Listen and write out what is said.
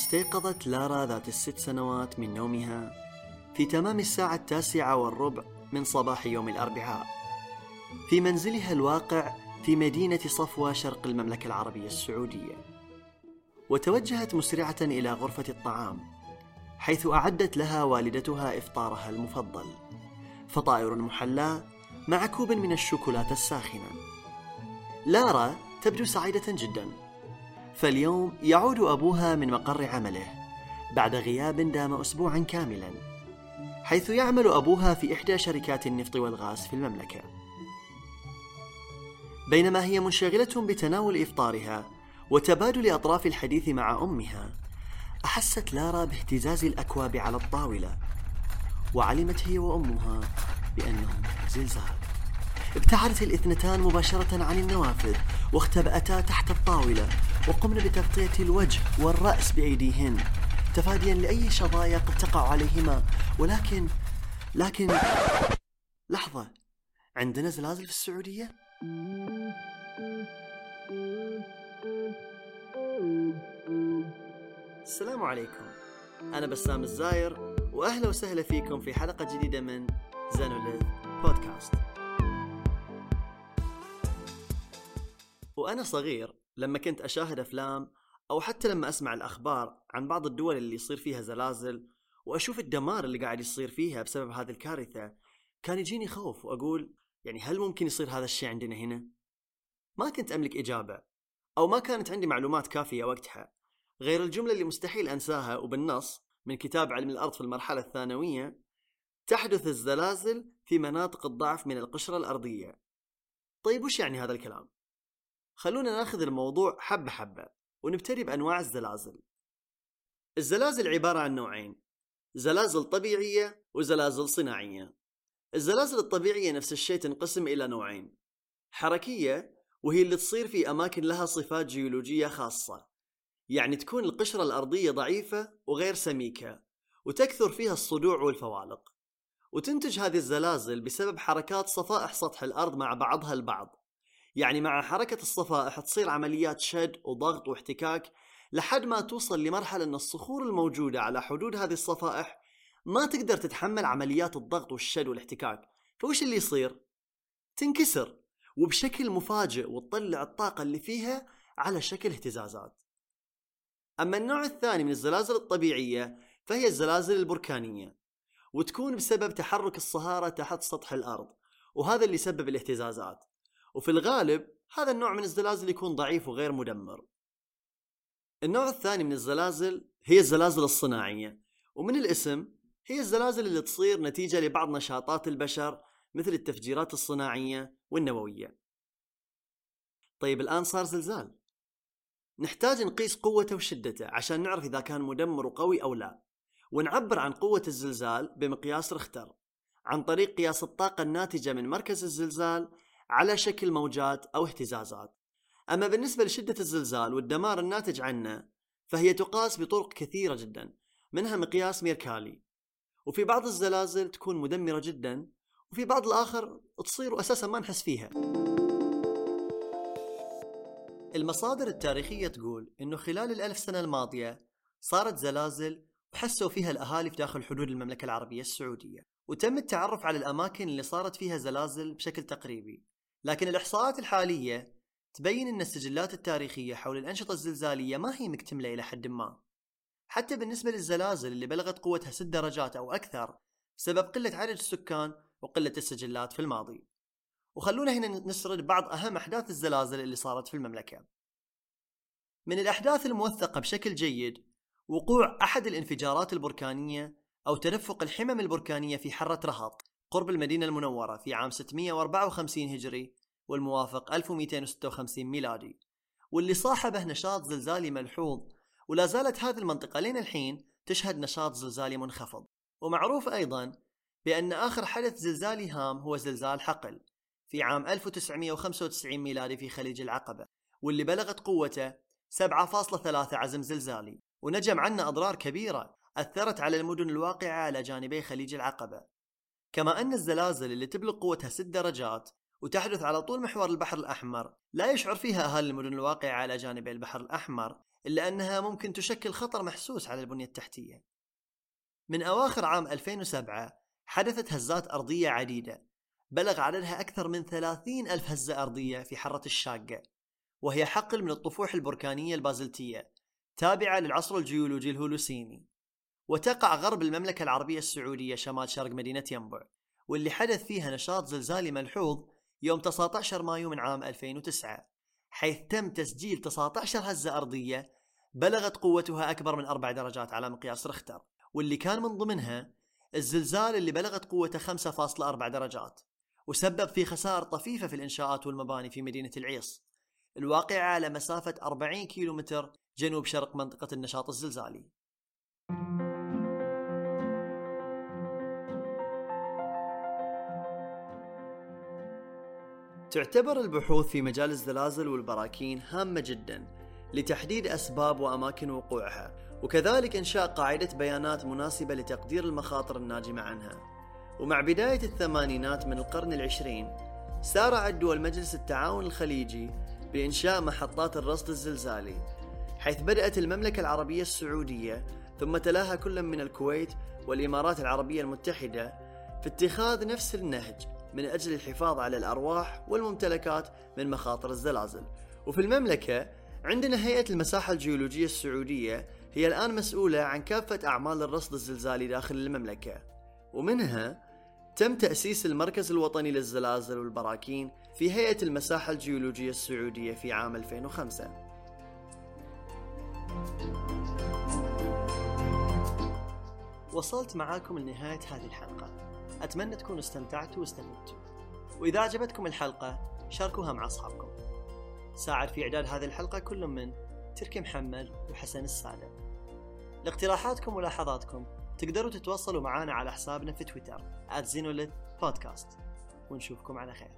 استيقظت لارا ذات الست سنوات من نومها في تمام الساعة التاسعة والربع من صباح يوم الأربعاء. في منزلها الواقع في مدينة صفوة شرق المملكة العربية السعودية. وتوجهت مسرعة إلى غرفة الطعام حيث أعدت لها والدتها إفطارها المفضل. فطائر محلاة مع كوب من الشوكولاتة الساخنة. لارا تبدو سعيدة جدا. فاليوم يعود أبوها من مقر عمله بعد غياب دام أسبوعا كاملا حيث يعمل أبوها في إحدى شركات النفط والغاز في المملكة. بينما هي منشغلة بتناول إفطارها وتبادل أطراف الحديث مع أمها أحست لارا باهتزاز الأكواب على الطاولة وعلمت هي وأمها بأنه زلزال. ابتعدت الاثنتان مباشرة عن النوافذ واختبأتا تحت الطاولة وقمن بتغطية الوجه والرأس بأيديهن. تفاديا لأي شظايا قد تقع عليهما. ولكن لكن لحظة. عندنا زلازل في السعودية؟ السلام عليكم. أنا بسام الزاير وأهلا وسهلا فيكم في حلقة جديدة من زانوليث بودكاست. وأنا صغير لما كنت أشاهد أفلام أو حتى لما أسمع الأخبار عن بعض الدول اللي يصير فيها زلازل وأشوف الدمار اللي قاعد يصير فيها بسبب هذه الكارثة كان يجيني خوف وأقول يعني هل ممكن يصير هذا الشيء عندنا هنا؟ ما كنت أملك إجابة أو ما كانت عندي معلومات كافية وقتها غير الجملة اللي مستحيل أنساها وبالنص من كتاب علم الأرض في المرحلة الثانوية تحدث الزلازل في مناطق الضعف من القشرة الأرضية طيب وش يعني هذا الكلام؟ خلونا ناخذ الموضوع حبة حبة ونبتدي بأنواع الزلازل. الزلازل عبارة عن نوعين زلازل طبيعية وزلازل صناعية. الزلازل الطبيعية نفس الشيء تنقسم إلى نوعين حركية وهي اللي تصير في أماكن لها صفات جيولوجية خاصة يعني تكون القشرة الأرضية ضعيفة وغير سميكة وتكثر فيها الصدوع والفوالق. وتنتج هذه الزلازل بسبب حركات صفائح سطح الأرض مع بعضها البعض. يعني مع حركة الصفائح تصير عمليات شد وضغط واحتكاك لحد ما توصل لمرحلة أن الصخور الموجودة على حدود هذه الصفائح ما تقدر تتحمل عمليات الضغط والشد والاحتكاك. فوش اللي يصير؟ تنكسر وبشكل مفاجئ وتطلع الطاقة اللي فيها على شكل اهتزازات. أما النوع الثاني من الزلازل الطبيعية فهي الزلازل البركانية وتكون بسبب تحرك الصهارة تحت سطح الأرض وهذا اللي يسبب الاهتزازات. وفي الغالب هذا النوع من الزلازل يكون ضعيف وغير مدمر. النوع الثاني من الزلازل هي الزلازل الصناعية ومن الاسم هي الزلازل اللي تصير نتيجة لبعض نشاطات البشر مثل التفجيرات الصناعية والنووية. طيب الآن صار زلزال. نحتاج نقيس قوته وشدته عشان نعرف إذا كان مدمر وقوي أو لا. ونعبر عن قوة الزلزال بمقياس رختر عن طريق قياس الطاقة الناتجة من مركز الزلزال على شكل موجات أو اهتزازات. أما بالنسبة لشدة الزلزال والدمار الناتج عنه فهي تقاس بطرق كثيرة جدا منها مقياس ميركالي. وفي بعض الزلازل تكون مدمرة جدا وفي بعض الآخر تصير وأساسا ما نحس فيها. المصادر التاريخية تقول إنه خلال الألف سنة الماضية صارت زلازل وحسوا فيها الأهالي في داخل حدود المملكة العربية السعودية. وتم التعرف على الأماكن اللي صارت فيها زلازل بشكل تقريبي. لكن الإحصاءات الحالية تبين أن السجلات التاريخية حول الأنشطة الزلزالية ما هي مكتملة إلى حد ما. حتى بالنسبة للزلازل اللي بلغت قوتها 6 درجات أو أكثر بسبب قلة عدد السكان وقلة السجلات في الماضي. وخلونا هنا نسرد بعض أهم أحداث الزلازل اللي صارت في المملكة. من الأحداث الموثقة بشكل جيد وقوع أحد الانفجارات البركانية أو تدفق الحمم البركانية في حرة رهط قرب المدينة المنورة في عام 654 هجري والموافق 1256 ميلادي. واللي صاحبه نشاط زلزالي ملحوظ ولا زالت هذه المنطقة لين الحين تشهد نشاط زلزالي منخفض. ومعروف أيضا بأن آخر حدث زلزالي هام هو زلزال حقل في عام 1995 ميلادي في خليج العقبة واللي بلغت قوته 7.3 عزم زلزالي. ونجم عنه أضرار كبيرة أثرت على المدن الواقعة على جانبي خليج العقبة. كما أن الزلازل اللي تبلغ قوتها 6 درجات وتحدث على طول محور البحر الأحمر لا يشعر فيها أهالي المدن الواقعة على جانبي البحر الأحمر إلا أنها ممكن تشكل خطر محسوس على البنية التحتية. من أواخر عام 2007 حدثت هزات أرضية عديدة بلغ عددها أكثر من 30 ألف هزة أرضية في حرة الشاقة وهي حقل من الطفوح البركانية البازلتية تابعة للعصر الجيولوجي الهولوسيني. وتقع غرب المملكة العربية السعودية شمال شرق مدينة ينبع. واللي حدث فيها نشاط زلزالي ملحوظ يوم 19 مايو من عام 2009 حيث تم تسجيل 19 هزة أرضية بلغت قوتها أكبر من أربع درجات على مقياس رختر واللي كان من ضمنها الزلزال اللي بلغت قوته 5.4 درجات وسبب في خسائر طفيفة في الإنشاءات والمباني في مدينة العيص. الواقعة على مسافة 40 كيلومتر جنوب شرق منطقة النشاط الزلزالي. تعتبر البحوث في مجال الزلازل والبراكين هامة جدا لتحديد أسباب وأماكن وقوعها وكذلك إنشاء قاعدة بيانات مناسبة لتقدير المخاطر الناجمة عنها. ومع بداية الثمانينات من القرن العشرين سارع دول مجلس التعاون الخليجي بإنشاء محطات الرصد الزلزالي حيث بدأت المملكة العربية السعودية ثم تلاها كل من الكويت والإمارات العربية المتحدة في اتخاذ نفس النهج. من أجل الحفاظ على الأرواح والممتلكات من مخاطر الزلازل. وفي المملكة عندنا هيئة المساحة الجيولوجية السعودية هي الآن مسؤولة عن كافة أعمال الرصد الزلزالي داخل المملكة. ومنها تم تأسيس المركز الوطني للزلازل والبراكين في هيئة المساحة الجيولوجية السعودية في عام 2005 وصلت معاكم لنهاية هذه الحلقة. أتمنى تكونوا استمتعتوا واستفدتوا. وإذا عجبتكم الحلقة شاركوها مع أصحابكم. ساعد في إعداد هذه الحلقة كل من تركي محمد وحسن السادة. لاقتراحاتكم وملاحظاتكم تقدروا تتواصلوا معنا على حسابنا في تويتر @زينوليت بودكاست ونشوفكم على خير.